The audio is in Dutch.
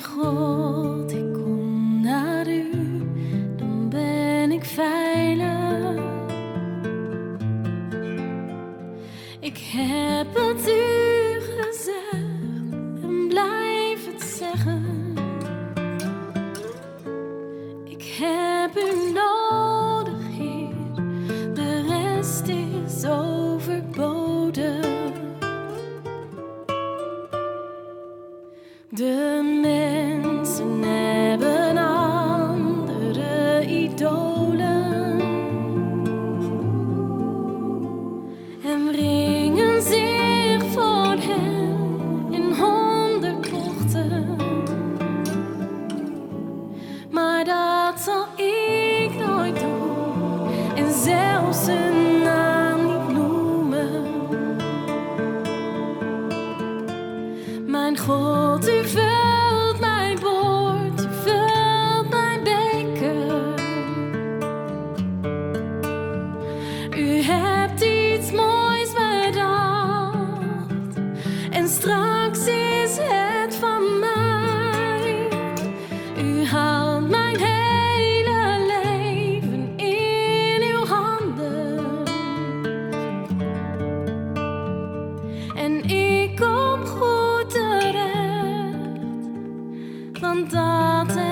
God, ik kom naar u, dan ben ik veilig. Ik heb het u gezegd en blijf het zeggen. Ik heb u nodig, Heer, de rest is overbodig. De Zich voor hem in honderd krochten, maar dat zal ik nooit doen en zelfs. straks is het van mij. U haalt mijn hele leven in uw handen. En ik kom goed terecht, want dat